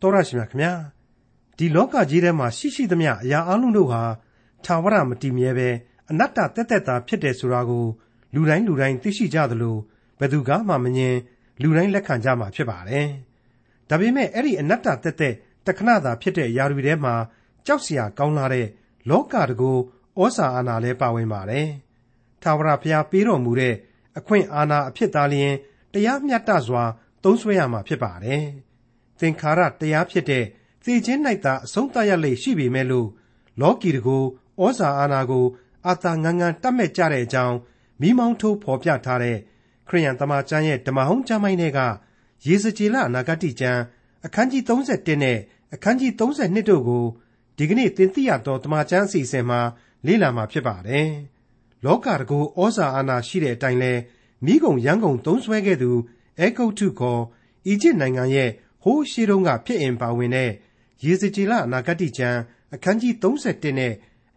တော်ရရှိမြခင်ဗျာဒီလောကကြီးထဲမှာရှိရှိသမျှအရာအလုံးတို့ဟာသာဝရမတည်မြဲပဲအနတ္တတက်တက်တာဖြစ်တယ်ဆိုတာကိုလူတိုင်းလူတိုင်းသိရှိကြသလိုဘယ်သူကမှမငြင်းလူတိုင်းလက်ခံကြမှာဖြစ်ပါတယ်ဒါပေမဲ့အဲ့ဒီအနတ္တတက်တက်တခဏသာဖြစ်တဲ့အရာတွေထဲမှာကြောက်စရာကောင်းလာတဲ့လောကတကူဩစာအာဏာလည်းပါဝင်ပါတယ်သာဝရဘုရားပေးတော်မူတဲ့အခွင့်အာဏာအဖြစ်သားလျင်တရားမျှတစွာသုံးစွဲရမှာဖြစ်ပါတယ် သင်္ခါရတရားဖြစ်တဲ့သေခြင်း၌သာအဆုံးသတ်ရလိမ့်ရှိပေမဲ့လို့လောကီတကူဩဇာအာဏာကိုအာသာငန်းငန်းတတ်မဲ့ကြတဲ့အကြောင်းမိမောင်းထိုးဖော်ပြထားတဲ့ခရိယန်တမန်ကျမ်းရဲ့ဓမ္မဟောင်းကျမ်းပိုင်းတွေကရေစကြည်လအနာဂတိကျမ်းအခန်းကြီး31နဲ့အခန်းကြီး32တို့ကိုဒီကနေ့သင်သိရသောတမန်ကျမ်းအစီအစဉ်မှာလေ့လာမှာဖြစ်ပါတယ်။လောကတကူဩဇာအာဏာရှိတဲ့အတိုင်းလဲမိဂုံရန်ကုန်သုံးဆွဲခဲ့သူအဲဂုတ်ထုခေါ်အီဂျစ်နိုင်ငံရဲ့ ဟိုးရှိတုန်းကဖြစ်အင်ပါဝင်တဲ့ရေစကြည်လအနာဂတိကျမ်းအခန်းကြီး31နဲ့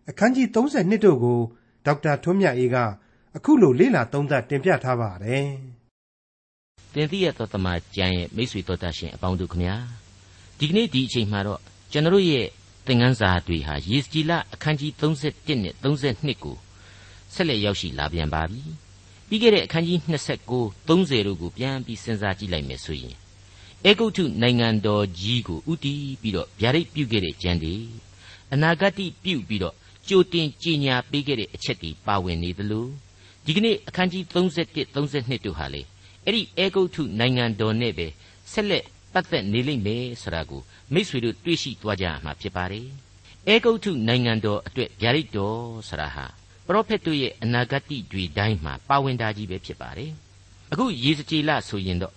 အခန်းကြီး32တို့ကိုဒေါက်တာထွန်းမြတ်အေးကအခုလိုလေ့လာသုံးသပ်တင်ပြထားပါတယ်။တင်ပြရသောတမန်ကျမ်းရဲ့မိတ်ဆွေတော်တတ်ရှင်အပေါင်းတို့ခမညာဒီကနေ့ဒီအချိန်မှာတော့ကျွန်တော်ရဲ့သင်ခန်းစာတွေဟာရေစကြည်လအခန်းကြီး31နဲ့32ကိုဆက်လက်ရောက်ရှိလာပြန်ပါပြီ။ပြီးခဲ့တဲ့အခန်းကြီး29 30တို့ကိုပြန်ပြီးစဉ်းစားကြည့်လိုက်မယ်ဆိုရင် အေဂုတ်ထုနိုင်ငံတော်ကြီးကိုဥတီးပြီးတော့ဗျာဒိတ်ပြုခဲ့တဲ့ကျမ်းတွေအနာဂတ်ပြုပြီးတော့ကြိုတင်ကြီးညာပေးခဲ့တဲ့အချက်တွေပါဝင်နေသလိုဒီကနေ့အခန်းကြီး31 32တို့ဟာလေအဲ့ဒီအေဂုတ်ထုနိုင်ငံတော်နဲ့ပဲဆက်လက်ပတ်သက်နေလိမ့်မယ်ဆိုတာကိုမိษွေတို့တွေ့ရှိသွားကြမှာဖြစ်ပါတယ်အေဂုတ်ထုနိုင်ငံတော်အတွက်ဗျာဒိတ်တော်ဆိုတာဟာပရောဖက်တို့ရဲ့အနာဂတ်တွေတိုင်းမှာပါဝင်တာကြီးပဲဖြစ်ပါတယ်အခုယေဇကျေလဆိုရင်တော့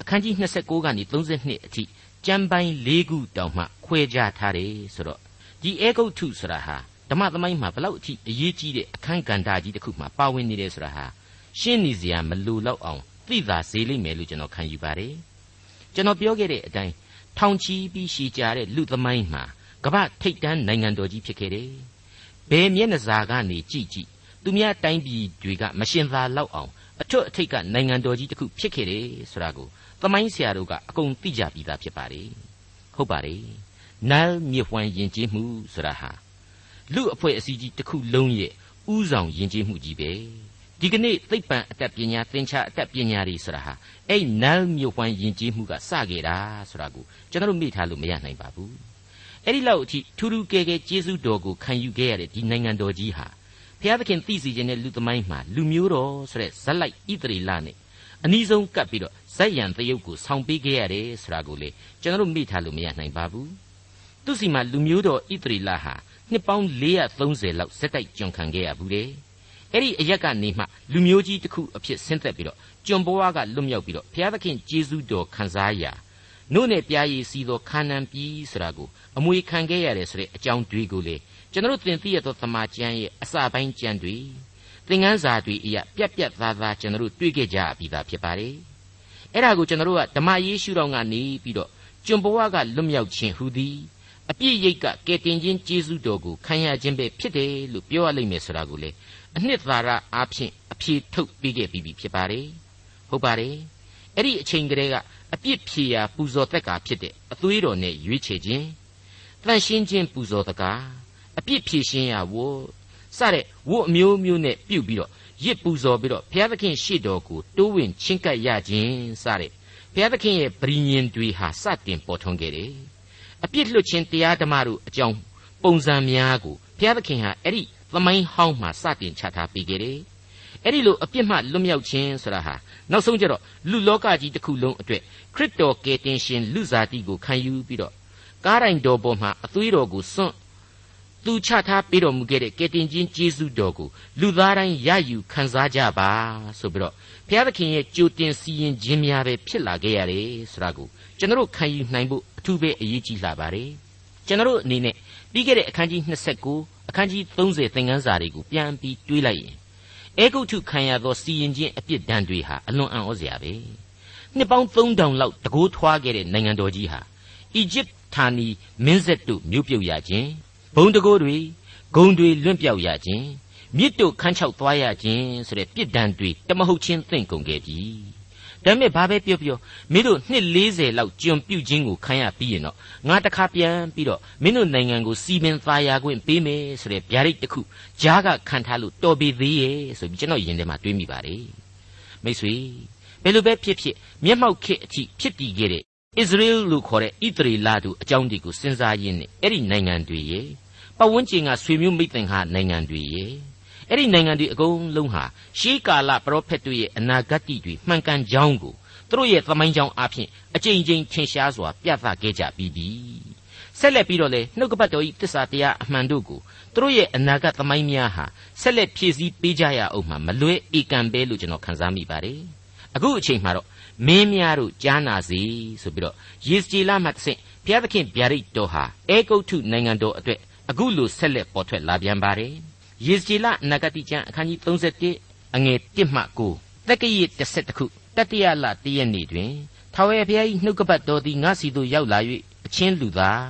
အခန်းကြီး29ကနေ32အထိကျမ်းပိုင်း၄ခုတောင်မှခွဲခြားထားတယ်ဆိုတော့ဒီအေဂုတ်ထုဆိုတာဟာဓမ္မသမိုင်းမှာဘလောက်အထိအရေးကြီးတဲ့အခန်းကဏ္ဍကြီးတစ်ခုမှာပါဝင်နေတယ်ဆိုတာဟာရှင်းနေစရာမလိုတော့အောင်သိသာစေလိမ့်မယ်လို့ကျွန်တော်ခံယူပါတယ်ကျွန်တော်ပြောခဲ့တဲ့အတိုင်းထောင်ချီပြီးရှည်ကြတဲ့လူသမိုင်းမှာကမ္ဘာထိပ်တန်းနိုင်ငံတော်ကြီးဖြစ်ခဲ့တယ်ဘယ်မျက်နှာစာကနေကြည့်ကြည့်သူများတိုင်းပြည်တွေကမရှင်သာလောက်အောင်အထွတ်အထိပ်ကနိုင်ငံတော်ကြီးတစ်ခုဖြစ်ခဲ့တယ်ဆိုတာကို သမိုင်းဆရာတို့ကအကုန်သိကြပြီးသားဖြစ်ပါတယ်ဟုတ်ပါတယ်နယ်မြစ်ဝှမ်းယဉ်ကျေးမှုဆိုတာဟာလူအဖွဲ့အစည်းကြီးတစ်ခုလုံးရဲ့ဥဆောင်ယဉ်ကျေးမှုကြီးပဲဒီကနေ့သိပ္ပံအတတ်ပညာသင်္ချာအတတ်ပညာတွေဆိုတာဟာအဲ့နယ်မြစ်ဝှမ်းယဉ်ကျေးမှုကစခဲ့တာဆိုတာကိုကျွန်တော်တို့မေ့ထားလို့မရနိုင်ပါဘူးအဲ့ဒီလောက်အထိထူးထူးကဲကဲကျေးဇူးတော်ကိုခံယူခဲ့ရတဲ့ဒီနိုင်ငံတော်ကြီးဟာဘုရားသခင်သိစေခြင်းနဲ့လူသမိုင်းမှာလူမျိုးတော်ဆိုတဲ့ဇက်လိုက်ဣသရေလနဲ့အနီးဆုံးကပ်ပြီးတော့ ဇက်ရံတရုပ်ကိုဆောင်ပေးခဲ့ရတယ်ဆိုတာကိုလေကျွန်တော်တို့မေ့ထားလို့မရနိုင်ပါဘူးသူစီမှာလူမျိုးတော်ဣသရေလဟာနှစ်ပေါင်း430လောက်ဇက်တိုက်ကြုံခံခဲ့ရဘူးတဲ့အဲ့ဒီအရက်ကနေမှလူမျိုးကြီးတစ်ခုအဖြစ်ဆင်းသက်ပြီးတော့ကျွန်ဘဝကလွတ်မြောက်ပြီးတော့ဘုရားသခင်ကျေးဇူးတော်ခံစားရာနို့နဲ့ပြားရည်စီသောခါနန်ပြည်ဆိုတာကိုအမွေခံခဲ့ရတယ်ဆိုတဲ့အကြောင်းတွေကိုလေကျွန်တော်တို့သင်သိရသောသမာကျမ်းရဲ့အစာပိုင်းကျမ်းတွေသင်ခန်းစာတွေအရာပြက်ပြက်သားသားကျွန်တော်တို့တွေ့ခဲ့ကြပြီးသားဖြစ်ပါတယ် အဲ့ဒါကိုကျွန်တော်တို့ကဓမ္မယေရှုတော်ကနေပြီးတော့ကျွန်ဘဝကလွတ်မြောက်ခြင်းဟူသည်အပြည့်ရိတ်ကကယ်တင်ခြင်းကျေးဇူးတော်ကိုခံရခြင်းပဲဖြစ်တယ်လို့ပြောရလိမ့်မယ်ဆိုတာကိုလေအနှစ်သာရအားဖြင့်အဖြေထုတ်ပေးခဲ့ပြီးပြီဖြစ်ပါတယ်ဟုတ်ပါတယ်အဲ့ဒီအချိန်ကလေးကအပြစ်ဖြေရာပူဇော်သက်ကာဖြစ်တဲ့အသွေးတော်နဲ့ရွေးချယ်ခြင်းတန်ရှင်းခြင်းပူဇော်တကားအပြစ်ဖြေရှင်းရာဝတ်စတဲ့ဝတ်အမျိုးမျိုးနဲ့ပြုတ်ပြီးတော့ ရစ်ပူဇော်ပြီးတော့ဘုရားသခင်ရှေ့တော်ကိုတိုးဝင်ချင်းကပ်ရခြင်းစတဲ့ဘုရားသခင်ရဲ့ဗြိညင်တွေဟာစတင်ပေါ်ထွန်းခဲ့တယ်အပြစ်လွတ်ခြင်းတရားဓမ္မတို့အကြောင်းပုံစံများကိုဘုရားသခင်ဟာအဲ့ဒီသမိုင်းဟောင်းမှာစတင်ချထားပေးခဲ့တယ်အဲ့ဒီလိုအပြစ်မှလွတ်မြောက်ခြင်းဆိုတာဟာနောက်ဆုံးကျတော့လူလောကကြီးတစ်ခုလုံးအတွက်ခရစ်တော်ကယ်တင်ရှင်လူစားတိကိုခံယူပြီးတော့ကားတိုင်တော်ပေါ်မှာအသွေးတော်ကိုစွန့် သူချထားပေးတော်မူခဲ့တဲ့ကယ်တင်ခြင်းကျေးဇူးတော်ကိုလူသားတိုင်းရယူခံစားကြပါဆိုပြီးတော့ဘုရားသခင်ရဲ့ကြိုတင်စီရင်ခြင်းများပဲဖြစ်လာခဲ့ရတယ်ဆိုတာကိုကျွန်တော်ခံယူနိုင်ဖို့အထူးပဲအရေးကြီးလာပါတယ်ကျွန်တော်အနေနဲ့ပြီးခဲ့တဲ့အခန်းကြီး29အခန်းကြီး30သင်ခန်းစာတွေကိုပြန်ပြီးတွေးလိုက်ရင်အဲဂုတ်ထုခံရသောစီရင်ခြင်းအပြစ်ဒဏ်တွေဟာအလွန်အံ့ဩစရာပဲနှစ်ပေါင်း3000လောက်တကိုးထွားခဲ့တဲ့နိုင်ငံတော်ကြီးဟာအီဂျစ်ဌာနီမင်းဆက်တို့မြို့ပြုတ်ရခြင်း ဘုံတကိုးတွေဂုံတွေလွင့်ပြောက်ရခြင်းမြစ်တို့ခန်းချောက်သွားရခြင်းဆိုတဲ့ပြစ်ဒဏ်တွေတမဟုတ်ချင်းသင့်ကုန်ခဲ့ပြီဒါပေမဲ့ဘာပဲပြောပြောမင်းတို့နှစ်40လောက်ကျွန်ပြုတ်ခြင်းကိုခံရပြီးရင်တော့ငါတခါပြန်ပြီးတော့မင်းတို့နိုင်ငံကိုစီပင်သားယာခွင့်ပေးမယ်ဆိုတဲ့ဗျာဒိတ်တစ်ခုဂျားကခံထားလို့တော်ပြီသေးရဲ့ဆိုပြီးကျွန်တော်ယင်ထဲမှာတွေးမိပါတယ်မိတ်ဆွေဘယ်လိုပဲဖြစ်ဖြစ်မျက်မှောက်ခေတ်အထိဖြစ်တည်ခဲ့တဲ့ဣသရေလလို့ခေါ်တဲ့ဣသရေလတို့အကြောင်းတွေကိုစဉ်းစားရင်းနဲ့အဲ့ဒီနိုင်ငံတွေရဲ့ ပတ်ဝန်းကျင်ကဆွေမျိုးမိတ်သင်္ဟာနိုင်ငံတွေရဲ့အဲ့ဒီနိုင်ငံတွေအကုန်လုံးဟာရှေးကာလပရောဖက်တို့ရဲ့အနာဂတ်တွေမှန်ကန်ကြောင်းကိုသူတို့ရဲ့သမိုင်းကြောင်းအဖြစ်အကြိမ်ကြိမ်ထင်ရှားစွာပြသခဲ့ကြပြီးပြီဆက်လက်ပြီးတော့လေနှုတ်ကပတ်တော်ဤတစ္ဆာတရားအမှန်တို့ကိုသူတို့ရဲ့အနာဂတ်သမိုင်းများဟာဆက်လက်ဖြည့်ဆည်းပေးကြရအောင်မှမလွဲဧကံပဲလို့ကျွန်တော်ခန်းစားမိပါတယ်အခုအချိန်မှာတော့မင်းများတို့ကြားနာစီဆိုပြီးတော့ယေစကြည်လာမှတစ်ဆင့်ဘုရားသခင်ဗျာဒိတ်တော်ဟာအေဂုတ်ထုနိုင်ငံတော်အတွက် အခုလိုဆက်လက်ပေါ်ထွက်လာပြန်ပါတယ်ယေဇကျေလနဂတိကျမ်းအခန်းကြီး31အငယ်1မှ9တက္ကရာတစ်ခုတတိယလတည့်ရက်နေ့တွင်ထာဝရဘုရား၏နှုတ်ကပတ်တော်သည်ငါစီသို့ရောက်လာ၍အချင်းလူသား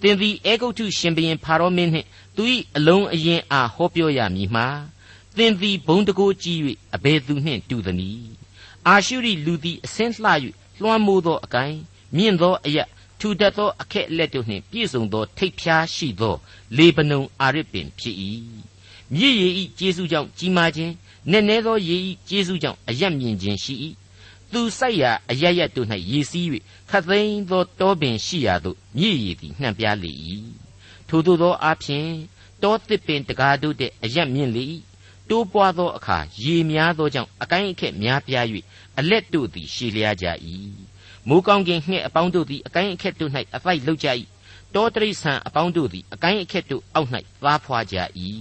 သင်သည်အေဂုတ်ထုရှင်ဘရင်ဖာရောမင်းနှင့်သူ၏အလုံးအရင်အားဟောပြောရမည်မှာသင်သည်ဘုံတကိုးကြီး၍အဘယ်သူနှင့်တူသနည်းအာရှုရိလူသည်အစင်းလှ၍လွှမ်းမိုးသောအကိုင်းမြင့်သောအရက် ထူတတ်သောအခက်လက်တို့နှင့်ပြည့်စုံသောထိပ်ဖြားရှိသော လေပနုံအာရစ်ပင်ဖြစ်၏မြည်ရည်ဤကျေးဇူးကြောင့်ကြီးမားခြင်းနက်နဲသောရည်ဤကျေးဇူးကြောင့်အယက်မြင့်ခြင်းရှိ၏သူစိုက်ရာအရရက်တို့၌ရည်စည်း၍ခတ်သိမ်းသောတောပင်ရှိရာသို့မြည်ရည်သည်နှံ့ပြားလေ၏ထို့သောအဖြစ်တောတစ်ပင်တကားတို့တဲ့အယက်မြင့်လေ၏တိုးပွားသောအခါရေများသောကြောင့်အကိုင်းအခက်များပြား၍အလက်တို့သည်ရှည်လျားကြ၏ မိုးကောင်းကင်ငှက်အပေါင်းတို့သည်အကိုင်းအခက်တို့၌အဖိုက်လောက်ကြ၏တောတရိษံအပေါင်းတို့သည်အကိုင်းအခက်တို့အောက်၌သားဖွာကြ၏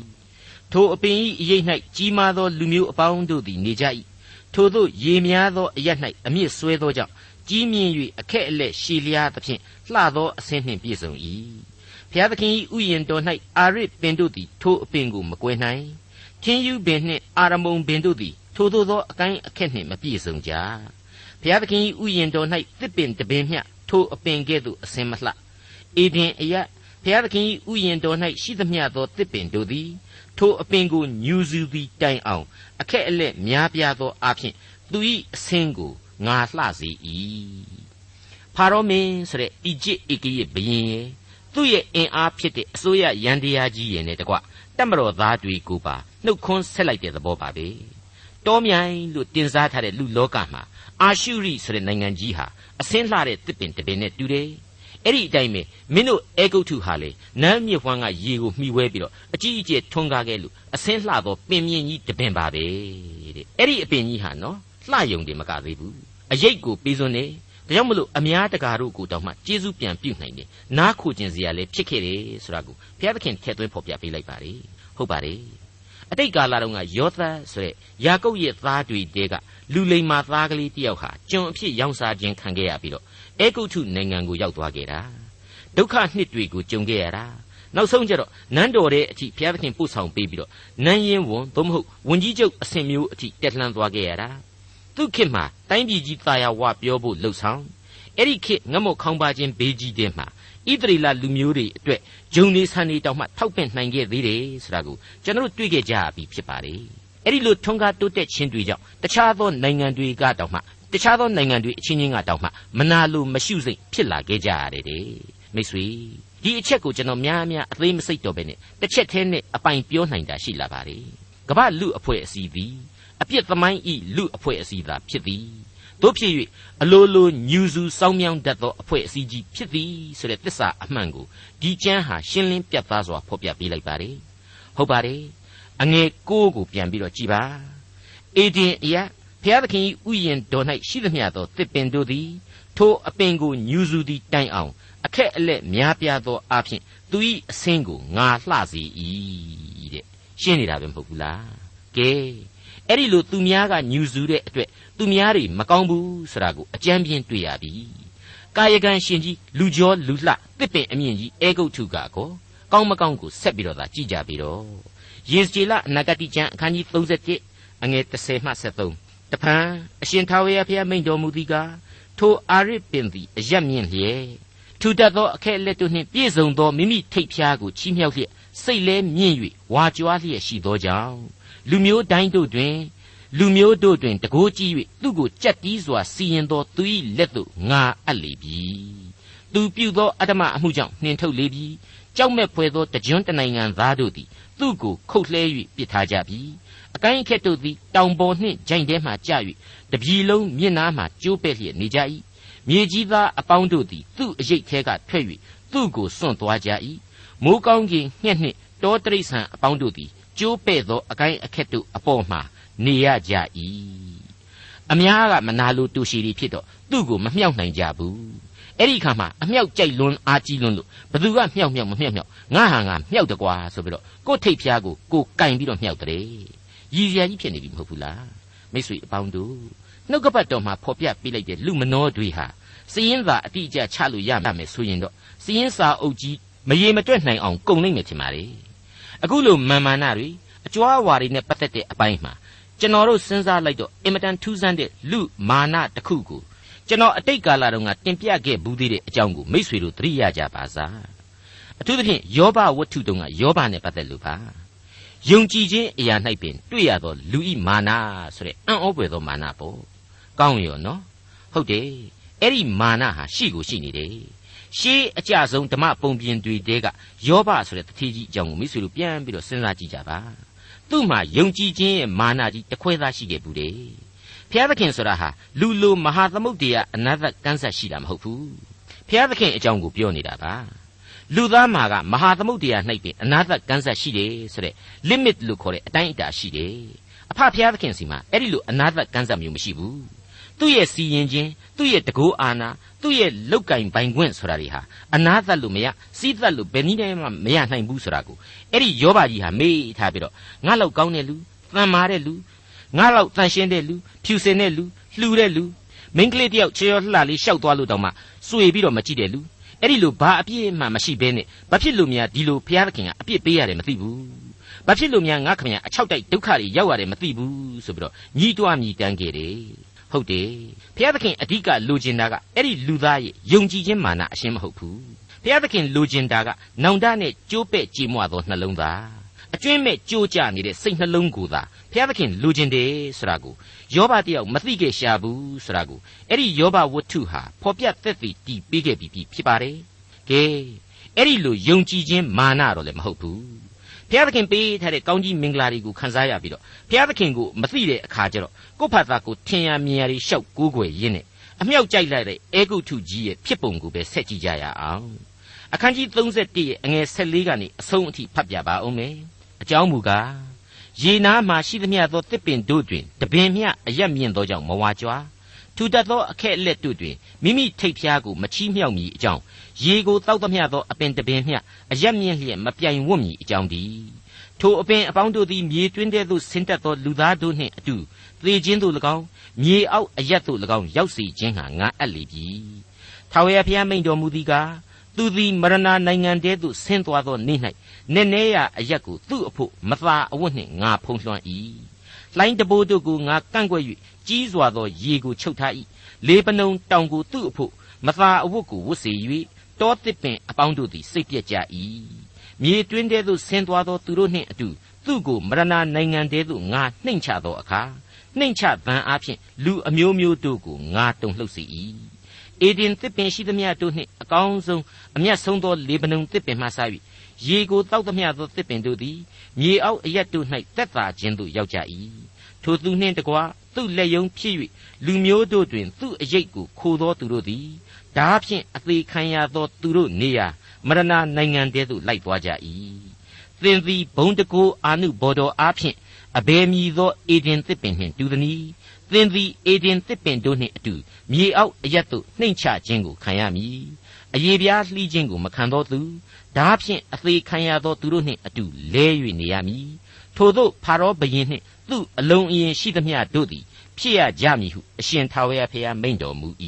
ထိုအပင်၏အရိပ်၌ကြီးမားသောလူမျိုးအပေါင်းတို့သည်နေကြ၏ထိုသို့ရေများသောအရ၌အမြင့်ဆွဲသောကြောင့်ကြီးမြင့်၍အခက်အလက်ရှည်လျားသဖြင့်လှသောအဆင်းနှင့်ပြည့်စုံ၏ဘုရားသခင်၏ဥယျာဉ်တော်၌အာရစ်ပင်တို့သည်ထိုအပင်ကိုမကွယ်နိုင်ထင်းယူပင်နှင့်အာရမုံပင်တို့သည်ထိုသို့သောအကိုင်းအခက်နှင့်မပြည့်စုံကြ ဘုရားသခင်၏ဥယျာဉ်တော်၌တစ်ပင်တပင်မျှထိုအပင်ကဲ့သို့အစင်မလှအေဒင်အယဘုရားသခင်၏ဥယျာဉ်တော်၌ရှိသမျှသောတစ်ပင်တို့သည်ထိုအပင်ကိုညူစုသည်တိုင်အောင်အခက်အလက်များပြားသောအဖြစ်သူ၏အစင်းကိုငါလှစေ၏ဖာရောမင်းဆိုတဲ့အီဂျစ်ဧကရဲ့ဘုရင်ရဲ့သူ့ရဲ့အင်အားဖြစ်တဲ့အစိုးရရန်တရားကြီးရဲ့နဲ့တကွတက်မတော်သားတွေကိုပါနှုတ်ခွန်းဆက်လိုက်တဲ့သဘောပါပဲ တောမြိုင်လို့တင်စားထားတဲ့လူလောကမှာအာရှုရိဆိုတဲ့နိုင်ငံကြီးဟာအစင်းလှတဲ့တစ်ပင်တစ်ပင်နဲ့တူတယ်အဲ့ဒီအတိုင်းပဲမင်းတို့အေဂုတ်ထုဟာလေနန်းမြစ်ဝမ်းကရေကိုမှီဝဲပြီးတော့အကြီးအကျယ်ထွန်းကားခဲ့လို့အစင်းလှသောပင်မြင့်ကြီးတပင်ပါပဲတဲ့အဲ့ဒီအပင်ကြီးဟာနော်လှယုံတယ်မကသေးဘူးအရိတ်ကိုပေးစွန်းနေဒါကြောင့်မလို့အများတကာတို့ကိုတောင်မှကျေးဇူးပြန်ပြုနိုင်တယ်နားခိုခြင်းစရာလည်းဖြစ်ခဲ့တယ်ဆိုတာကိုဘုရားသခင်ထည့်သွင်းဖော်ပြပေးလိုက်ပါတယ်ဟုတ်ပါတယ် အတိတ်ကာလတုန်းကယောသဆိုတဲ့ယာကုပ်ရဲ့သားတွေတဲကလူလိမ္မာသားကလေးတယောက်ဟာကျွန်အဖြစ်ရောင်းစားခြင်းခံခဲ့ရပြီးတော့အေဂုတ်ထုနိုင်ငံကိုရောက်သွားခဲ့တာဒုက္ခနှစ်တွေကိုကြုံခဲ့ရတာနောက်ဆုံးကျတော့နန်းတော်တဲ့အထိဘုရားသခင်ပို့ဆောင်ပေးပြီးတော့နန်းရင်ဝန်သို့မဟုတ်ဝန်ကြီးချုပ်အဆင့်မျိုးအထိတက်လှမ်းသွားခဲ့ရတာသူခေတ်မှာတိုင်းပြည်ကြီးတာယာဝပြောဖို့လှုပ်ဆောင်အဲ့ဒီခေတ်ငတ်မခေါင်းပါခြင်းဘေးကြီးတဲ့မှာ ဣသရေလလူမျိုးတွေအတွက်ဂျုံနေဆန်နေတောင်မှထောက်ပင့်နိုင်ခဲ့သေးတယ်ဆိုတာကိုကျွန်တော်တို့တွေ့ခဲ့ကြပြီဖြစ်ပါတယ်အဲ့ဒီလိုထွန်းကားတိုးတက်ခြင်းတွေကြောင့်တခြားသောနိုင်ငံတွေကတောင်မှတခြားသောနိုင်ငံတွေအချင်းချင်းကတောင်မှမနာလိုမရှုစိတ်ဖြစ်လာခဲ့ကြရတယ်တဲ့မိတ်ဆွေဒီအချက်ကိုကျွန်တော်များများအသေးမစိတ်တော့ပဲနဲ့တစ်ချက်တည်းနဲ့အပိုင်ပြောနိုင်တာရှိလာပါတယ်ကမ္ဘာလူအဖွဲ့အစည်းသည်အပြစ်သမိုင်းဤလူအဖွဲ့အစည်းသာဖြစ်သည် တို့ဖြစ်၍အလိုလိုညူစုစောင်းမြောင်းတတ်သောအဖွဲ့အစည်းကြီးဖြစ်သည်ဆိုတဲ့သစ္စာအမှန်ကိုဒီကျမ်းဟာရှင်းလင်းပြတ်သားစွာဖော်ပြပေးလိုက်ပါတယ်ဟုတ်ပါတယ်အငယ်ကိုကိုပြန်ပြီးတော့ကြည်ပါအေဒင်အယဘုရားသခင်၏ဥယျာဉ်တော်၌ရှိသမျှသောတစ်ပင်တို့သည်ထိုအပင်ကိုညူစုသည်တိုင်အောင်အခက်အလက်များပြားသောအဖြစ်သူ၏အဆင်းကိုငါလှစေ၏တဲ့ရှင်းနေတာပဲမဟုတ်ဘူးလားကဲအဲ့ဒီလိုသူများကညူစုတဲ့အတွက် သူများတွေမကောင်းဘူးဆိုတာကိုအကြမ်းပြင်းတွေ့ရပြီကာယကံရှင်ကြီးလူကျော်လူလှတစ်ပင်အမြင့်ကြီးအဲဂုတ်ထုကကောကောင်းမကောင်းကိုဆက်ပြီးတော့သာကြည့်ကြပြီတော့ယေဇကျေလအနာဂတိကျမ်းအခန်းကြီး31အငယ်30မှ73တဖန်အရှင်ထာဝရဘုရားမိန့်တော်မူသည်ကားထိုအာရစ်ပင်သည်အရက်မြင့်လျက်ထူတတ်သောအခက်လက်တို့နှင့်ပြည့်စုံသောမိမိထိတ်ဖျားကိုချီးမြှောက်လျက်စိတ်လဲမြင့်၍ဝါကြွားလျက်ရှိသောကြောင့်လူမျိုးတိုင်းတို့တွင် လူမျိုးတို့တွင်တကိုးကြီး၍သူ့ကိုကြက်တီးစွာစီရင်သောသူ၏လက်သို့ငါအပ်လေပြီသူပြုသောအတ္တမအမှုကြောင့်နှင်ထုတ်လေပြီကြောက်မဲ့ဖွယ်သောတကြွတနိုင်ငံသားတို့သည်သူ့ကိုခုတ်လှဲ၍ပစ်ထားကြပြီအကိုင်းအခက်တို့သည်တောင်ပေါ်နှင့်ဂျိုင်ထဲမှကျ၍တပြီလုံးမျက်နားမှကျိုးပဲ့လျက်နေကြ၏မြေကြီးသားအပေါင်းတို့သည်သူ့အရိတ်ထဲကထွက်၍သူ့ကိုစွန့်သွားကြ၏မိုးကောင်းကင်ညှက်နှင့်တောတရိษံအပေါင်းတို့သည်ကျိုးပဲ့သောအကိုင်းအခက်တို့အပေါ်မှ နေရကြ၏အများကမနာလိုတူရှိတွေဖြစ်တော့သူ့ကိုမမြောက်နိုင်ကြဘူးအဲ့ဒီခါမှာအမြောက်ကြိုက်လွန်းအားကြီးလွန်းလို့ဘသူကမြောက်မြောက်မမြောက်မြောက်ငါဟာငါမြောက်တကွာဆိုပြီးတော့ကို့ထိတ်ဖျားကိုကိုကင်ပြီးတော့မြောက်တယ်ရည်စရာကြီးဖြစ်နေပြီမဟုတ်ဘူးလားမိတ်ဆွေအပေါင်းတို့နှုတ်ကပတ်တော်မှာဖော်ပြပေးလိုက်တဲ့လူမနောတွေဟာစည်ရင်သာအတိအကျချလို့ရမယ်ဆိုရင်တော့စည်ရင်စာအုပ်ကြီးမရေမတွက်နိုင်အောင်ကုန်နိုင်မယ်ထင်ပါလေအခုလိုမာမာနတွေအကြွားဝါတွေနဲ့ပတ်သက်တဲ့အပိုင်းမှာ ကျွန်တော်တို့စဉ်းစားလိုက်တော့အင်မတန်ထူးဆန်းတဲ့လူမာနတစ်ခုကိုကျွန်တော်အတိတ်ကာလတုန်းကတင်ပြခဲ့ဘူးသေးတဲ့အကြောင်းကိုမိษွေတို့သတိရကြပါစားအထူးသဖြင့်ယောဘဝတ္ထုတုန်းကယောဘနဲ့ပတ်သက်လို့ပါယုံကြည်ခြင်းအရာ၌ပင်တွေ့ရသောလူဤမာနဆိုတဲ့အံ့ဩပွေသောမာနပေါ့ကောင်းရောနော်ဟုတ်တယ်အဲ့ဒီမာနဟာရှိကိုရှိနေတယ်ရှေးအကြဆုံးဓမ္မပုံပြင်တွေတဲကယောဘဆိုတဲ့တတိကြီးအကြောင်းကိုမိတ်ဆွေတို့ပြန်ပြီးတော့စဉ်းစားကြည့်ကြပါ သူ့မှာယုံကြည်ခြင်းရဲ့မာနကြီးတခွဲသားရှိခဲ့ဘူးတယ်ဖျားသခင်ဆိုတာဟာလူလိုမဟာသမုတ်တရားအနတ္တကန်းဆက်ရှိတာမဟုတ်ဘူးဖျားသခင်အကြောင်းကိုပြောနေတာပါလူသားမှာကမဟာသမုတ်တရား၌ပင်အနာတ္တကန်းဆက်ရှိတယ်ဆိုတဲ့ limit လို့ခေါ်တဲ့အတိုင်းအတာရှိတယ်အဖဖျားသခင်စီမှာအဲ့ဒီလိုအနာတ္တကန်းဆက်မျိုးမရှိဘူး သူ့ရဲ့စီရင်ခြင်းသူ့ရဲ့တကိုးအာနာသူ့ရဲ့လောက်ကင်ပိုင်ခွင့်ဆိုတာတွေဟာအနာသတ်လို့မရစီးသတ်လို့ဘယ်နည်းနဲ့မှမရနိုင်ဘူးဆိုတာကိုအဲ့ဒီယောဘကြီးဟာမေ့ထားပြီးတော့ငါလောက်ကောင်းတဲ့လူတန်မာတဲ့လူငါလောက်တန်ရှင်းတဲ့လူဖြူစင်တဲ့လူလှူတဲ့လူမိန်းကလေးတယောက်ချေရောလှလေးရှောက်သွားလို့တောင်မှစွေပြီးတော့မကြည့်တဲ့လူအဲ့ဒီလိုဘာအပြစ်မှမရှိဘဲနဲ့ဘာဖြစ်လို့များဒီလိုဘုရားသခင်ကအပြစ်ပေးရတယ်မသိဘူးဘာဖြစ်လို့များငါခင်ဗျာအချောက်တိုက်ဒုက္ခတွေရောက်ရတယ်မသိဘူးဆိုပြီးတော့ညီးတွားမြည်တမ်းခဲ့တယ် ဟုတ်တယ်ဘုရားသခင်အဓိကလိုချင်တာကအဲ့ဒီလူသားရဲ့ယုံကြည်ခြင်းမာနအရှင်းမဟုတ်ဘူးဘုရားသခင်လိုချင်တာကနောင်တနဲ့ကြိုးပဲ့ကြည်မွသောနှလုံးသားအကျွင်းမဲ့ကြိုးကြနေတဲ့စိတ်နှလုံးကိုသာဘုရားသခင်လိုချင်တယ်ဆိုတာကိုယောဘတယောက်မသိခဲ့ရှာဘူးဆိုတာကိုအဲ့ဒီယောဘဝတ္ထုဟာဖော်ပြသက်သေတည်ပေးခဲ့ပြီးဖြစ်ပါတယ်ကဲအဲ့ဒီလိုယုံကြည်ခြင်းမာနတော့လည်းမဟုတ်ဘူးဘုရားသခင်ပေးထားတဲ့ကောင်းကြီးမင်္ဂလာတွေကိုခံစားရပြီးတော့ဘုရားသခင်ကိုမသိတဲ့အခါကျတော့ ကိုယ့်ဖတ်သားကိုထင်ရမြင်ရတွေရှောက်ကိုးကွယ်ရင်းနဲ့အမြောက်ကြိုက်လိုက်တဲ့အေဂုထုကြီးရဲ့ဖြစ်ပုံကိုပဲဆက်ကြည့်ကြရအောင်အခန်းကြီး31ရဲ့အငယ်14ကနေအဆုံးအထိဖတ်ပြပါဦးမယ်အကြောင်းမူကားရေနားမှရှိသမျှသောတစ်ပင်တို့တွင်တပင်မျှအရက်မြင့်သောကြောင့်မဝါကြွားထူတတ်သောအခက်အလက်တို့တွင်မိမိထိတ်ဖျားကိုမချီးမြှောက်မည်အကြောင်းရေကိုတောက်သမျှသောအပင်တပင်မျှအရက်မြင့်လျက်မပြိုင်ဝတ်မည်အကြောင်းတည်းထိုအပင်အပေါင်းတို့သည်မြေတွင်းထဲသို့ဆင်းတက်သောလူသားတို့နှင့်အတူ သေခြင်းသို့၎င်းမြေအောက်အရက်သို့၎င်းရောက်စေခြင်းဟာငါအပ်လေပြီထာဝရဘုရားမိန်တော်မူသည်ကားသူသည်မရဏနိုင်ငံတဲသို့ဆင်းသွားသောနေ့၌နည်းနည်းရအရက်ကိုသူ့အဖို့မသာအဝတ်နှင့်ငါဖုံးလွှမ်း၏လှိုင်းတဘိုးတို့ကိုငါကန့်ကွက်၍ကြီးစွာသောရေကိုချုပ်ထား၏လေပနုံတောင်ကိုသူ့အဖို့မသာအဝတ်ကိုဝတ်စေ၍တောတစ်ပင်အပေါင်းတို့သည်စိတ်ပြက်ကြ၏မြေတွင်းတဲသို့ဆင်းသွားသောသူတို့နှင့်အတူသူ့ကိုမရဏနိုင်ငံတဲသို့ငါနှိမ့်ချသောအခါ နှိမ့်ချဗံအားဖြင့်လူအမျိုးမျိုးတို့ကိုငါတုံလှုပ်စေ၏အေဒင်တစ်ပင်ရှိသမျှတို့နှင့်အကောင်းဆုံးအမျက်ဆုံးသောလေပနုံတစ်ပင်မှစ၍ရေကိုတောက်သမျှသောတစ်ပင်တို့သည်မြေအောက်အရက်တို့၌တက်တာခြင်းသို့ရောက်ကြ၏ထိုသူနှင့်တကွာသူ့လက်ယုံဖြစ်၍လူမျိုးတို့တွင် သူ့အရေးကိုခိုသောသူတို့သည်ဓာဖြင့်အသေးခံရသောသူတို့နေရာမရဏနိုင်ငံတဲသို့လိုက်သွားကြ၏သင်သည်ဘုံတကိုအာနုဘော်တော်အားဖြင့် အဘယ်မည်သောအေဒင်သစ်ပင်နှင့်တူသည်။သင်သည်အေဒင်သစ်ပင်တို့နှင့်အတူမြေအောက်အရက်သို့နှိမ့်ချခြင်းကိုခံရမည်။အယေပြားလှီးခြင်းကိုမခံသောသူဓာဖြင့်အသေးခံရသောသူတို့နှင့်အတူလဲ၍နေရမည်။ထို့သောဖာရောဘုရင်နှင့်သူ့အလုံးအရင်ရှိသမျှတို့သည်ဖြစ်ရကြမည်ဟုအရှင်ထာဝရဘုရားမိန့်တော်မူ၏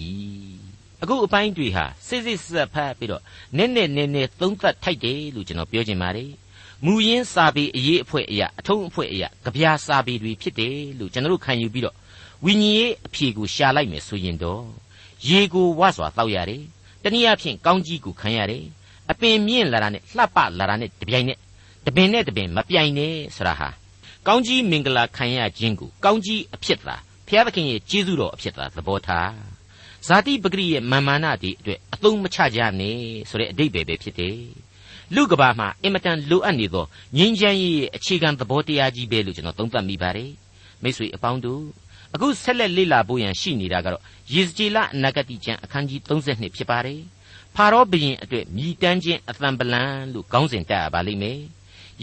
။အခုအပိုင်းတွေဟာစစ်စစ်ဆက်ဖတ်ပြီးတော့နည်းနည်းနည်းနည်းသုံးသပ်ထိုက်တယ်လို့ကျွန်တော်ပြောချင်ပါတယ်။ မူရင်းစာပေအရေးအဖွဲ့အရာအထုံးအဖွဲ့အရာကြပြာစာပေတွေဖြစ်တယ်လို့ကျွန်တော်တို့ခံယူပြီးတော့ဝိညာဉ်ရေးအဖြေကိုရှာလိုက်မယ်ဆိုရင်တော့ရေကိုဝါစွာတောက်ရတယ်တနည်းအားဖြင့်ကောင်းကြီးကိုခံရတယ်အပင်မြင့်လာတာနဲ့လှပလာတာနဲ့တပြိုင်နက်တပင်နဲ့တပင်မပြိုင်နဲ့ဆိုတာဟာကောင်းကြီးမင်္ဂလာခံရခြင်းကိုကောင်းကြီးအဖြစ်သာဘုရားသခင်ရဲ့ကျေးဇူးတော်အဖြစ်သာသဘောထားဇာတိပဂရိရဲ့မာမာနတွေအတွက်အသုံးမချကြနဲ့ဆိုတဲ့အတိတ်ပဲပဲဖြစ်တယ် လူကဘာမှာအင်မတန်လိုအပ်နေသောငြိမ်းချမ်းရေးရဲ့အခြေခံသဘောတရားကြီးပဲလို့ကျွန်တော်သုံးသပ်မိပါတယ်မိတ်ဆွေအပေါင်းတို့အခုဆက်လက်လေ့လာဖို့ရန်ရှိနေတာကတော့ယေဇကျေလအနာဂတိကျမ်းအခန်းကြီး32ဖြစ်ပါတယ်ဖာရောဘုရင်အတွက်မြည်တမ်းခြင်းအသံပလံလို့ခေါင်းစဉ်တက်ရပါလိမ့်မယ်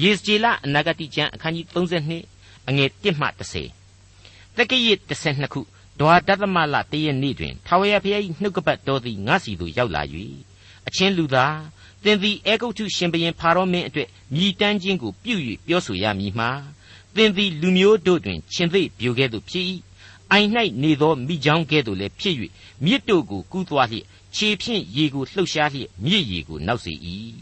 ယေဇကျေလအနာဂတိကျမ်းအခန်းကြီး32အငယ်1မှ30တက္ကရာ12ခုဒွါတသမလတည့်ရနေ့တွင်ထာဝရဘုရား၏နှုတ်ကပတ်တော်သည်ငါစီသို့ရောက်လာ၍အချင်းလူသား သင်သည်အေဂုတ်ထုရှင်ဘရင်ဖာရောမင်းအတွက်မြည်တမ်းခြင်းကိုပြု၍ပြောဆိုရမည်မှာသင်သည်လူမျိုးတို့တွင်ရှင်သိပြိုကဲ့သို့ဖြစ်၏အိုင်၌နေသောမိချောင်းကဲ့သို့လည်းဖြစ်၍မြစ်တို့ကိုကူးသွားလျက်ခြေဖြင့်ရေကိုလှုပ်ရှားလျက်မြစ်ရေကိုနောက်စေ၏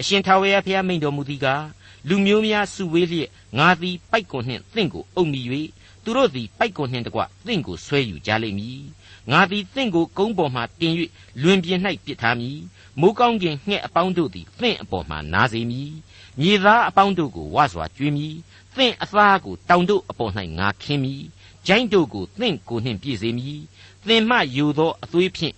အရှင်ထာဝရဘုရားမိန်တော်မူသည်ကားလူမျိုးများစုဝေးလျက်ငါသည်ပိုက်ကွန်နှင့်သင်ကိုအုပ်မိ၍သူတို့သည်ပိုက်ကွန်နှင့်တကွသင်ကိုဆွဲယူကြလိမ့်မည် ငါသည်သင်ကိုကုန်းပေါ်မှတင်၍လွင်ပြင်၌ပစ်ထားမည်မိုးကောင်းကင်ငှက်အပေါင်းတို့သည်သင်အပေါ်မှနားစေမည်မြေသားအပေါင်းတို့ကိုဝါစွာကျွေးမည်သင်အသားကိုတောင်တို့အပေါ်၌ငါခင်းမည်ဂျိုင်းတို့ကိုသင်ကိုနှင့်ပြည့်စေမည်သင်မှယူသောအသွေးဖြင့်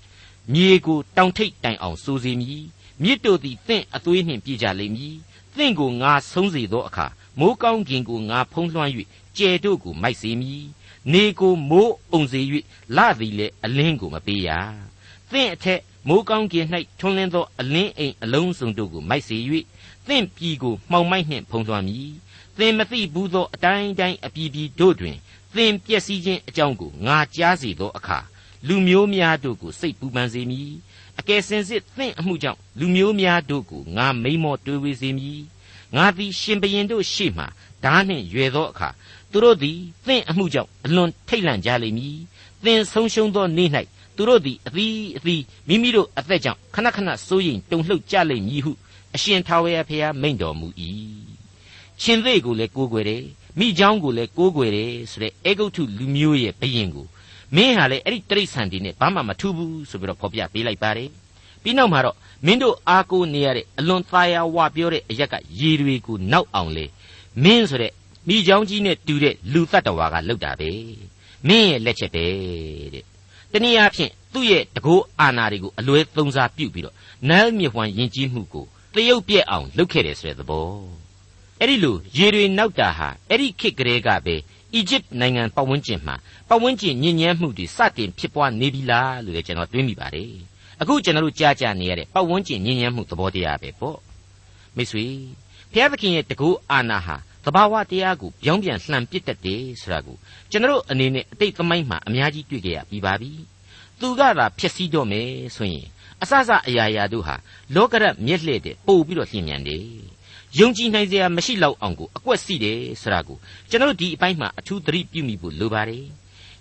မြေကိုတောင်ထိပ်တိုင်အောင်စိုးစေမည်မြစ်တို့သည်သင်အသွေးနှင့်ပြည့်ကြလိမ့်မည်သင်ကိုငါဆုံးစေသောအခါမိုးကောင်းကင်ကိုငါဖုံးလွှမ်း၍ကြဲတို့ကိုမိုက်စေမည် နေကိုမိုးအုံစေ၍လသည်လည်းအလင်းကိုမပေးရသင်အထက်မိုးကောင်းကင်၌ထွန်းလင်းသောအလင်းအိမ်အလုံးစုံတို့ကိုမိုက်စေ၍သင်ပြည်ကိုမှောင်မိုက်နှင့်ဖုံးလွှမ်းမည်သင်မသိဘူးသောအတိုင်းတိုင်းအပြည်ပြည်တို့တွင်သင်ပျက်စီးခြင်းအကြောင်းကိုငါကြားစေသောအခါလူမျိုးများတို့ကိုစိတ်ပူပန်စေမည်အကယ်စင်စစ်သင်အမှုကြောင့်လူမျိုးများတို့ကိုငါမိန်မောတွေးဝေစေမည်ငါသည်ရှင်ဘရင်တို့ရှေ့မှဓာနှင့်ရွယ်သောအခါ သူတို့သည်သင်အမှုကြောင့်အလွန်ထိတ်လန့်ကြလိမ့်မည်သင်ဆုံးရှုံးသောနေ့၌သူတို့သည်အသီးအသီးမိမိတို့အသက်ကြောင့်ခဏခဏစိုးရိမ်တုန်လှုပ်ကြလိမ့်မည်ဟုအရှင်ထာဝရဘုရားမိန့်တော်မူ၏ရှင်သေးကိုလည်းကိုးကွယ်တယ်မိเจ้าကိုလည်းကိုးကွယ်တယ်ဆိုတဲ့အေဂုတ်ထုလူမျိုးရဲ့ဘယင်ကိုမင်းဟာလေအဲ့ဒီတိရစ္ဆာန်တွေနဲ့ဘာမှမထူးဘူးဆိုပြီးတော့ဖော်ပြပေးလိုက်ပါတယ်ပြီးနောက်မှာတော့မင်းတို့အားကိုးနေရတဲ့အလွန်သားရဝပြောတဲ့အရက်ကရေတွေကိုနောက်အောင်လေမင်းဆိုတဲ့ မိเจ้าကြီးနဲ့တူတဲ့လူတ attva ကလောက်တာပဲမင်းရဲ့လက်ချက်ပဲတဲ့တနည်းအားဖြင့်သူ့ရဲ့တကိုးအာနာတွေကိုအလွဲသုံးစားပြုတ်ပြီးတော့နန်းမြဖွန်ယဉ်ကျေးမှုကိုတရုတ်ပြက်အောင်လုပ်ခဲ့တယ်ဆိုတဲ့သဘောအဲ့ဒီလိုရေတွေနောက်တာဟာအဲ့ဒီခေတ်ကလေးကပဲအီဂျစ်နိုင်ငံပတ်ဝန်းကျင်မှာပတ်ဝန်းကျင်ညဉ့်ညမ်းမှုတွေစတင်ဖြစ်ပွားနေပြီလားလို့လည်းကျွန်တော်တွေးမိပါတယ်အခုကျွန်တော်တို့ကြားကြနေရတဲ့ပတ်ဝန်းကျင်ညဉ့်ညမ်းမှုသဘောတရားပဲပေါ့မိတ်ဆွေဘုရားသခင်ရဲ့တကူအာနာဟာ သဘာဝတရားကိုပြောင်းပြန်လှန်ပစ်တတ်တယ်ဆိုတာကိုကျွန်တော်အနေနဲ့အတိတ်သမိုင်းမှာအများကြီးတွေ့ကြရပြီးပါပြီသူကသာဖြစ်စည်းတော့မယ်ဆိုရင်အစစအရာရာတို့ဟာလောကရမျက်လှည့်တဲ့ပို့ပြီးတော့လျင်မြန်တယ်ယုံကြည်နိုင်စရာမရှိလောက်အောင်ကိုအကွက်စီတယ်ဆိုတာကိုကျွန်တော်ဒီအပိုင်းမှာအထူးသတိပြုမိဖို့လိုပါတယ်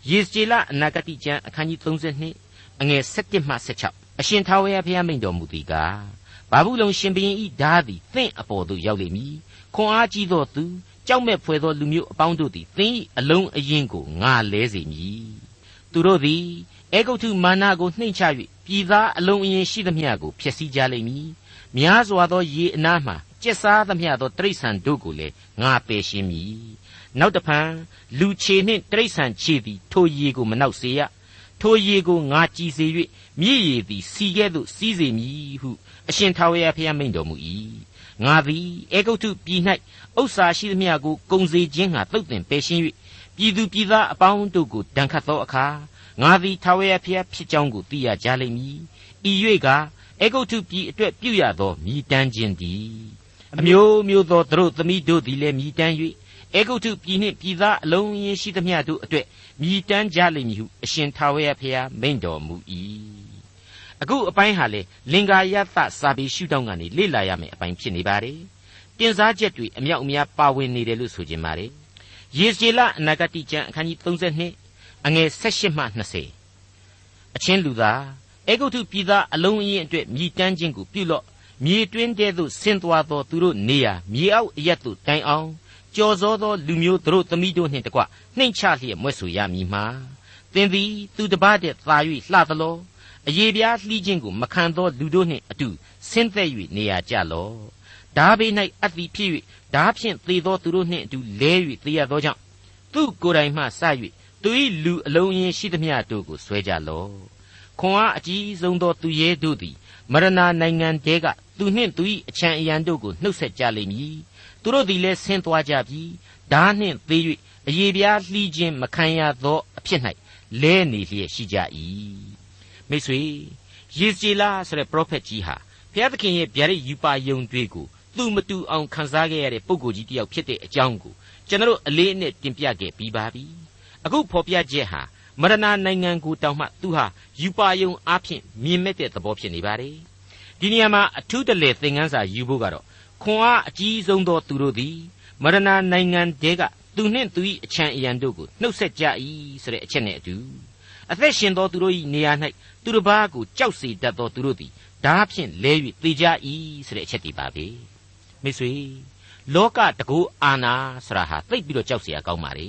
ယေစကျေလအနာဂတိကျမ်းအခန်းကြီး32အငယ်7မှ16အရှင်ထာဝရဘုရားမိန့်တော်မူသည်ကားဘာဘူးလုံရှင်ဘရင်ဤဓာသည်သင့်အပေါ်သို့ရောက်လိမ့်မည် ခွန်အားကြီးသောသူကြောက်မဲ့ဖွယ်သောလူမျိုးအပေါင်းတို့သည်သင်၏အလုံးအရင်ကိုငါလဲစေမည်သူတို့သည်အေဂုတ်ထုမာနကိုနှိမ့်ချ၍ပြည်သားအလုံးအရင်ရှိသမျှကိုဖျက်ဆီးကြလိမ့်မည်များစွာသောရေအနားမှကျက်စားသမျှသောတိရစ္ဆာန်တို့ကိုလည်းငါပယ်ရှင်းမည်နောက်တဖန်လူခြေနှင့်တိရစ္ဆာန်ခြေသည်ထိုရေကိုမနှောက်စေရထိုရေကိုငါကြည်စေ၍မြည်ရည်သည်စီကဲ့သို့စီးစေမည်ဟုအရှင်ထာဝရဘုရားမိန့်တော်မူ၏ ငါသည်အေဂုတ်ထုပြည်၌ဥစ္စာရှိသမျှကိုကုံစေခြင်းငါတုတ်တင်ပယ်ရှင်း၍ပြည်သူပြည်သားအပေါင်းတို့ကိုတန်ခတ်သောအခါငါသည်ထာဝရဘုရားဖြစ်ကြောင်းကိုသိရကြလိမ့်မည်ဤ၍ကအေဂုတ်ထုပြည်အတွက်ပြုရသောမြည်တမ်းခြင်းသည်အမျိုးမျိုးသောသူတို့သမီးတို့သည်လည်းမြည်တမ်း၍အေဂုတ်ထုပြည်နှင့်ပြည်သားအလုံးရင်းရှိသမျှတို့အတွက်မြည်တမ်းကြလိမ့်မည်ဟုအရှင်ထာဝရဘုရားမိန့်တော်မူ၏ အခုအပိုင်းဟာလေလင်္ကာယသစာပေရှုထောင့်ကနေလေ့လာရမယ်အပိုင်းဖြစ်နေပါတယ်တင်စားချက်တွေအမြောက်အများပါဝင်နေတယ်လို့ဆိုကြပါတယ်ယေဇေလအနာဂတိကျမ်းအခန်းကြီး32အငယ်16မှ20အချင်းလူသားအေဂုတ်ထုပြည်သားအလုံးအင်းအတွက်မြည်တမ်းခြင်းကိုပြုလော့မြေတွင်းတဲသို့ဆင်းသွားသောသူတို့နေရာမြေအောက်အရက်သို့တိုင်အောင်ကြော်စောသောလူမျိုးတို့သမီးတို့နှင့်တကွနှိမ့်ချလျက်မွဲ့ဆိုရမည်မှာသင်သည်သူတစ်ပါးတည်းသာ၍လှသလော အယေပြားလှီးခြင်းကိုမခံသောလူတို့နှင့်အတူဆင်းသက်၍နေရကြလော့ဓာဘေး၌အပ်သည်ဖြစ်၍ဓာဖြင့်သေသောသူတို့နှင့်အတူလဲ၍သေရသောကြောင့်သူကိုယ်တိုင်မှစ၍သူ၏လူအလုံးအင်းရှိသမျှတို့ကိုဆွဲကြလော့ခွန်အားအကြီးဆုံးသောသူရဲတို့သည်မရဏနိုင်ငံတဲကသူနှင့်သူ၏အချံအယံတို့ကိုနှုတ်ဆက်ကြလိမ့်မည်သူတို့သည်လည်းဆင်းသွားကြပြီဓာနှင့်သေး၍အယေပြားလှီးခြင်းမခံရသောအဖြစ်၌လဲနေလျက်ရှိကြ၏ မိတ်ဆွေယေဇေလဆိုတဲ့ပရောဖက်ကြီးဟာဘုရားသခင်ရဲ့ဗျာဒိတ်ယူပါယုံတွေကိုသူမတူအောင်ခန်းစားခဲ့ရတဲ့ပုဂ္ဂိုလ်ကြီးတစ်ယောက်ဖြစ်တဲ့အကြောင်းကိုကျွန်တော်အလေးအနက်တင်ပြခဲ့ပြီးပါပြီအခုဖော်ပြချက်ဟာမရဏနိုင်ငံကိုတောင်မှသူဟာယူပါယုံအားဖြင့်မြင်မဲ့တဲ့သဘောဖြစ်နေပါတယ်ဒီနေရာမှာအထူးတလေသင်ခန်းစာယူဖို့ကတော့ခွန်အားအကြီးဆုံးသောသူတို့သည်မရဏနိုင်ငံတဲကသူနှင့်သူ၏အချံအယံတို့ကိုနှုတ်ဆက်ကြ၏ဆိုတဲ့အချက်နဲ့အတူ အသက်ရှင်သောသူတို့၏နေရာ၌သူတစ်ပါးကိုကြောက်စေတတ်သောသူတို့သည်ဓာဖြင့်လဲ၍သေကြ၏ဆိုတဲ့အချက်ဒီပါပဲမိတ်ဆွေလောကတကူအာနာဆိုတာဟာသိပ်ပြီးတော့ကြောက်เสียကောင်းပါလေ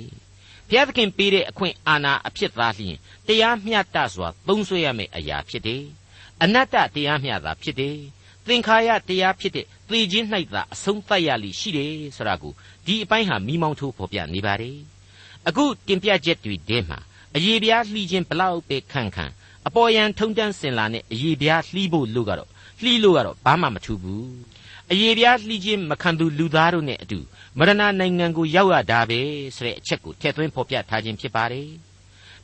ဘုရားသခင်ပေးတဲ့အခွင့်အာဏာအဖြစ်သားလျင်တရားမျှတစွာသုံးဆွဲရမယ့်အရာဖြစ်တယ်အနတ္တတရားမျှတာဖြစ်တယ်သင်္ခါရတရားဖြစ်တဲ့သေခြင်း၌သာအဆုံးသတ်ရလိရှိတယ်ဆိုတာကိုဒီအပိုင်းဟာမိမောင်းထိုးဖော်ပြနေပါတယ်အခုတင်ပြချက်တွေထဲမှာ အယေပြားလှီးခြင်းဘလောက်ပဲခန့်ခန့်အပေါ်ယံထုံတန်းစင်လာနဲ့အယေပြားလှီးဖို့လို့ကတော့လှီးလို့ကတော့ဘာမှမထူးဘူးအယေပြားလှီးခြင်းမခံသူလူသားတို့နဲ့အတူမရဏနိုင်ငံကိုရောက်ရတာပဲဆိုတဲ့အချက်ကိုထည့်သွင်းဖော်ပြထားခြင်းဖြစ်ပါတယ်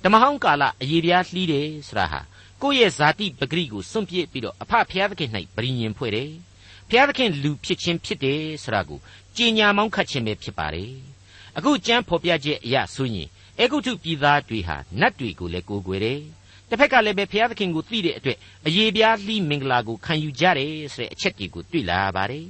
ဓမ္မဟောင်းကာလအယေပြားလှီးတယ်ဆိုတာဟာကိုယ့်ရဲ့ဇာတိပဂရိကိုစွန့်ပစ်ပြီးတော့အဖဖျားသခင်၌ပရိညင်ဖွဲ့တယ်ဖျားသခင်လူဖြစ်ခြင်းဖြစ်တယ်ဆိုတာကိုကြင်ညာမောင်းခတ်ခြင်းပဲဖြစ်ပါတယ်အခုကျမ်းဖော်ပြချက်အရဆိုရင် အေဂုတုပြည်သားတွေဟာနတ်တွေကိုလည်းကိုးကွယ်တယ်တစ်ဖက်ကလည်းပဲဘုရားသခင်ကိုသိတဲ့အတွက်အယေပြားလှီးမင်္ဂလာကိုခံယူကြတယ်ဆိုတဲ့အချက်တွေကိုတွေ့လာရပါတယ်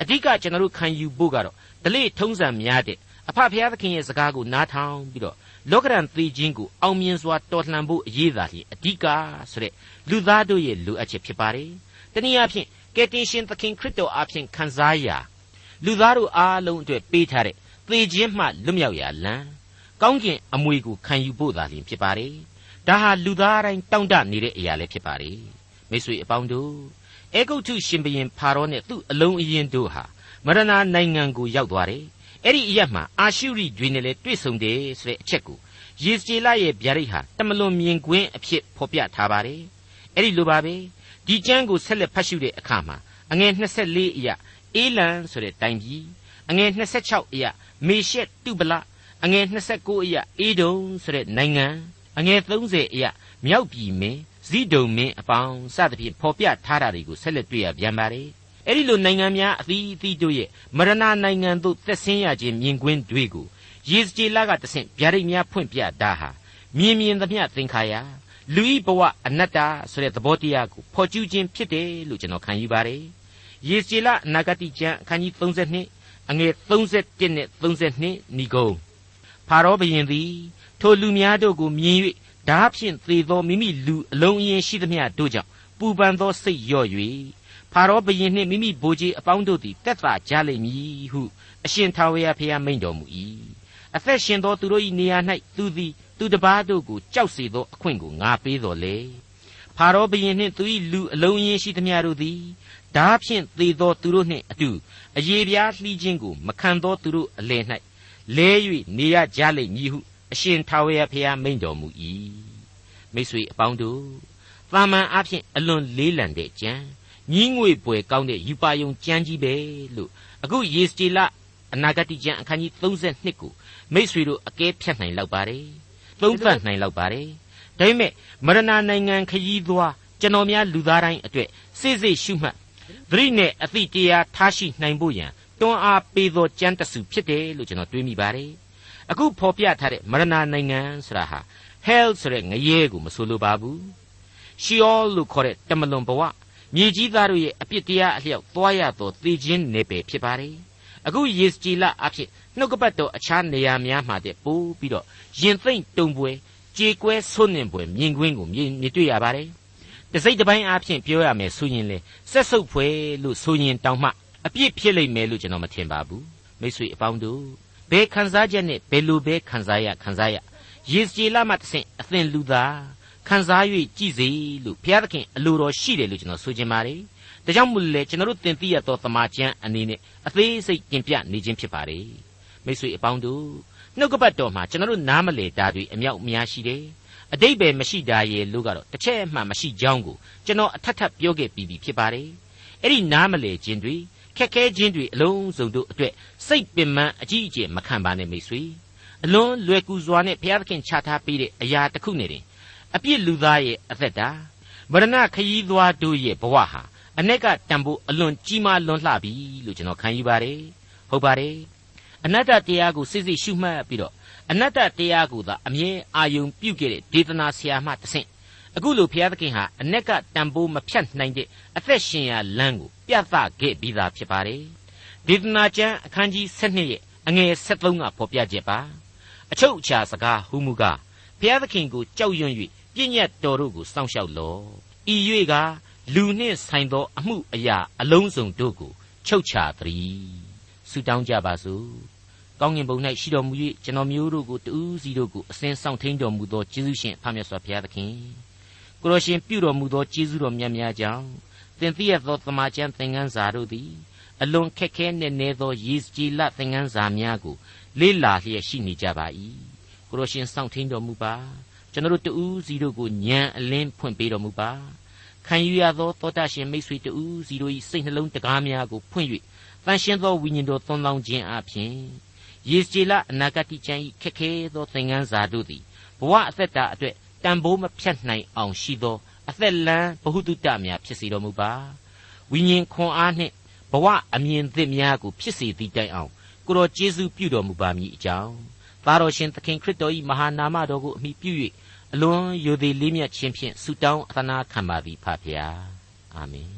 အဓိကကျွန်တော်တို့ခံယူဖို့ကတော့ဒလိထုံးစံများတဲ့အဖဘုရားသခင်ရဲ့စကားကိုနားထောင်ပြီးတော့လောကရန်သေခြင်းကိုအောင်မြင်စွာတော်လှန်ဖို့အရေးသာလျှင်အဓိကဆိုတဲ့လူသားတို့ရဲ့လိုအပ်ချက်ဖြစ်ပါတယ်တနည်းအားဖြင့်ကယ်တင်ရှင်သခင်ခရစ်တော်အားဖြင့်ခံစားရာလူသားတို့အားလုံးအတွက်ပေးထားတဲ့သေခြင်းမှလွတ်မြောက်ရာလမ်း ကောင်းကျင်အမွေကိုခံယူဖို့သာလျှင်ဖြစ်ပါတယ်ဒါဟာလူသားတိုင်းတောင့်တနေတဲ့အရာလည်းဖြစ်ပါတယ်မိတ်ဆွေအပေါင်းတို့အေဂုတ်ထုရှင်ဘရင်ဖာရောနဲ့သူ့အလုံးအရင်တို့ဟာမရဏနိုင်ငံကိုရောက်သွားတယ်အဲ့ဒီအရက်မှာအာရှုရိတွေနဲ့လည်းတွေ့ဆုံတယ်ဆိုတဲ့အချက်ကိုယေစကျေလရဲ့ဗျာဒိတ်ဟာတမလွန်မြင်ကွင်းအဖြစ်ဖော်ပြထားပါတယ်အဲ့ဒီလိုပါပဲဒီကျမ်းကိုဆက်လက်ဖတ်ရှုတဲ့အခါမှာအငယ်24အရာအေလံဆိုတဲ့တိုင်ပြည်အငယ်26အရာမေရှက်တုပလ အငယ်29အရာအေဒုံဆိုတဲ့နိုင်ငံအငယ်30အရာမြောက်ပြည်မင်းဇိဒုံမင်းအပေါင်းစသဖြင့်ဖော်ပြထားတာတွေကိုဆက်လက်တွေ့ရပြန်ပါတယ်အဲ့ဒီလိုနိုင်ငံများအသီးအသီးတို့ရဲ့မရဏနိုင်ငံသို့သက်ဆင်းရခြင်းမြင်ကွင်းတွေကိုယေစကျေလကတဆင့်ဗျာဒိတ်များဖွင့်ပြတာဟာမြင်မြင်သမျှသင်္ခါရလူဤဘဝအနတ္တဆိုတဲ့သဘောတရားကိုဖော်ကျူးခြင်းဖြစ်တယ်လို့ကျွန်တော်ခံယူပါတယ်ယေစကျေလအနာဂတိကျမ်းအခန်းကြီး32အငယ်31နဲ့32ဏီကုံ ဖာရောဘုရင်သည် ထိုလူများတို့ကိုမြင်၍ဓာဖြင့်သေသောမိမိလူအလုံးအင်းရှိသမျှတို့ကြောင့်ပူပန်သောစိတ်လျော့၍ဖာရောဘုရင်နှင့်မိမိဗိုလ်ကြီးအပေါင်းတို့သည်တက်သာကြလိမ့်မည်ဟုအရှင်ထာဝရဘုရားမိန့်တော်မူ၏အသက်ရှင်သောသူတို့၏နေရာ၌သူသည်သူတစ်ပါးတို့ကိုကြောက်စေသောအခွင့်ကိုငါပေးတော်လေဖာရောဘုရင်နှင့်သူ၏လူအလုံးရင်းရှိသမျှတို့သည်ဓာဖြင့်သေသောသူတို့နှင့်အတူအယေပြားလှီးခြင်းကိုမခံသောသူတို့အလယ်၌ လဲ၍နေရကြလိမ့်မည်ဟုအရှင်ထာဝရဘုရားမိန့်တော်မူ၏မိတ်ဆွေအပေါင်းတို့တာမန်အဖြစ်အလွန်လေးလံတဲ့ကြံညီးငွေပွေကောင်းတဲ့ယူပါယုံကြမ်းကြီးပဲလို့အခုယေစတီလအနာဂတိကျမ်းအခန်းကြီး32ကိုမိษွေတို့အကဲဖြတ်နိုင်လောက်ပါတယ်သုံးသပ်နိုင်လောက်ပါတယ်ဒါပေမဲ့မရဏနိုင်ငံခရီးသွားကျွန်တော်များလူသားတိုင်းအတွက်စိစိရှုမှတ်သတိနဲ့အသိတရားထားရှိနိုင်ဖို့ရန် တွန်းအားပေးသောကြမ်းတဆူဖြစ်တယ်လို့ကျွန်တော်တွေးမိပါတယ်အခုဖော်ပြထားတဲ့မရဏနိုင်ငံဆိုတာဟာ hell ဆိုတဲ့ငရဲကိုမဆိုလိုပါဘူး sheol လို့ခေါ်တဲ့တမလွန်ဘဝမြေကြီးသားတို့ရဲ့အပြစ်တရားအလျောက်သွားရသောသေခြင်းနယ်ပယ်ဖြစ်ပါတယ်အခုယေစကြည်လအဖြစ်နှုတ်ကပတ်တော်အခြားနေရာများမှာတည်းပို့ပြီးတော့ရင်သိမ့်တုံပွဲကြေကွဲဆွနှင်ပွဲမြင်ကွင်းကိုမြင်မြင်တွေ့ရပါတယ်တစိမ့်တစ်ပိုင်းအဖြစ်ပြောရမယ်ဆိုရင်လေဆက်စုပ်ဖွယ်လို့ဆိုရင်တောင်မှ အပြစ်ဖြစ်လိမ့်မယ်လို့ကျွန်တော်မထင်ပါဘူးမိတ်ဆွေအပေါင်းတို့ဘယ်ခံစားချက်နဲ့ဘယ်လိုပဲခံစားရခံစားရယေစကြည်လမှတဆင့်အသင်လူသားခံစား၍ကြည်စေလို့ဘုရားသခင်အလိုတော်ရှိတယ်လို့ကျွန်တော်ဆိုချင်ပါတယ်ဒါကြောင့်မို့လဲကျွန်တော်တို့သင်သိရသောသမာကျမ်းအနေနဲ့အသေးစိတ်တင်ပြနေခြင်းဖြစ်ပါတယ်မိတ်ဆွေအပေါင်းတို့နှုတ်ကပတ်တော်မှာကျွန်တော်တို့နားမလည်တာတွေအမြောက်အများရှိတယ်အတိတ်ပဲမရှိတာရဲ့လို့ကတော့တစ်ချက်မှမရှိကြောင်းကိုကျွန်တော်အထက်ထပ်ပြောခဲ့ပြီးပြီဖြစ်ပါတယ်အဲ့ဒီနားမလည်ခြင်းတွေ ခက်ခဲခြင်းတွေအလုံးစုံတို့အတွက်စိတ်ပင်ပန်းအကြီးအကျယ်မခံပါနဲ့မိတ်ဆွေအလွန်လွယ်ကူစွာနဲ့ဘုရားသခင်ချထားပေးတဲ့အရာတစ်ခုနဲ့တင်အပြစ်လူသားရဲ့အသက်တာဗရဏခရီးသွားတို့ရဲ့ဘဝဟာအ내ကတန်ဖို့အလွန်ကြီးမားလွန်းလှပြီလို့ကျွန်တော်ခံယူပါတယ်ဟုတ်ပါတယ်အနတ္တတရားကိုစစ်စစ်ရှုမှတ်ပြီးတော့အနတ္တတရားကိုသာအမြဲအာယုံပြုခဲ့တဲ့ဒေသနာဆရာမှတဆင့်အခုလိုဘုရားသခင်ဟာအ내ကတန်ဖိုးမဖြတ်နိုင်တဲ့အသက်ရှင်ရာလမ်းကိုပြသခဲ့ပြီးသားဖြစ်ပါတယ်ဒေသနာကျမ်းအခန်းကြီး7ရဲ့အငယ်73ကဖော်ပြချက်ပါအချုပ်အခြာစကားဟူမူကားဘုရားသခင်ကိုကြောက်ရွံ့၍ပြည့်ညတ်တော်တို့ကိုစောင့်ရှောက်လော့ဤ၍ကလူနှင့်ဆိုင်သောအမှုအရာအလုံးစုံတို့ကိုချုပ်ချသည်ဆုတောင်းကြပါစို့ကောင်းကင်ဘုံ၌ရှိတော်မူ၍ကျွန်တော်မျိုးတို့ကိုတူးစီတို့ကိုအစဉ်ဆောင်ထိန်တော်မူသောယေရှုရှင်ဖခင်မြတ်စွာဘုရားသခင်ကိုရရှင်ပြုတော်မူသောကျေးဇူးတော်မြတ်များကြောင့် သင်သိရသောသမာကျမ်းသင်ခန်းစာတို့သည်အလွန်ခက်ခဲနှင့်နေသောရည်ကြည်လသင်ခန်းစာများကိုလေ့လာလျက်ရှိနေကြပါ၏ကိုရရှင်စောင့်ထိန်တော်မူပါကျွန်တော်တို့တူးစီတို့ကိုဉာဏ်အလင်းဖွင့်ပေးတော်မူပါခံယူရသောသောတာရှင်မိတ်ဆွေတူးစီတို့၏စိတ်နှလုံးတကားများကိုဖွင့်၍တန်ရှင်းသောဝိညာဉ်တော်သွန်လောင်းခြင်းအပြင်ယေစကြည်လအနာဂတိကျမ်း၏ခက်ခဲသောသင်ခန်းစာတို့သည်ဘဝအသက်တာအတွက်တန်ဖိုးမဖြတ်နိုင်အောင်ရှိသော အသက်လန်းဘ ഹു တုတများဖြစ်စေတော်မူပါဝိညာဉ်ခွန်အားနှင့်ဘဝအမြင်သစ်များကိုဖြစ်စေသည့်တိုင်အောင်ကိုတော်ကျေးဇူးပြုတော်မူပါမည်အကြောင်းသားတော်ရှင်သခင်ခရစ်တော်၏မဟာနာမတော်ကိုအမိပြု၍အလွန်ယိုသေးလေးမြတ်ခြင်းဖြင့်ဆုတောင်းအသနာခံပါသည်ဖဖျားအာမင်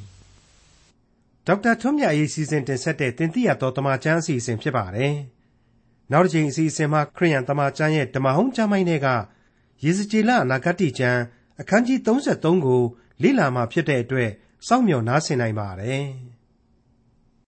ဒေါက်တာထွန်းမြတ်ရေးစီစဉ်တင်ဆက်တဲ့တင်ပြတော်တမချန်းအစီအစဉ်ဖြစ်ပါတယ်နောက်တစ်ချိန်အစီအစဉ်မှာခရိယန်တမချန်းရဲ့ဓမ္မဟောင်းကျမ်းပိုင်းတွေကယေဇကျေလအနာဂတ်ကျမ်း အခန်းကြီး33ကိုလေ့လာမှဖြစ်တဲ့အတွက်စောင့်မျှော်နားဆင်နိုင်ပါတယ်။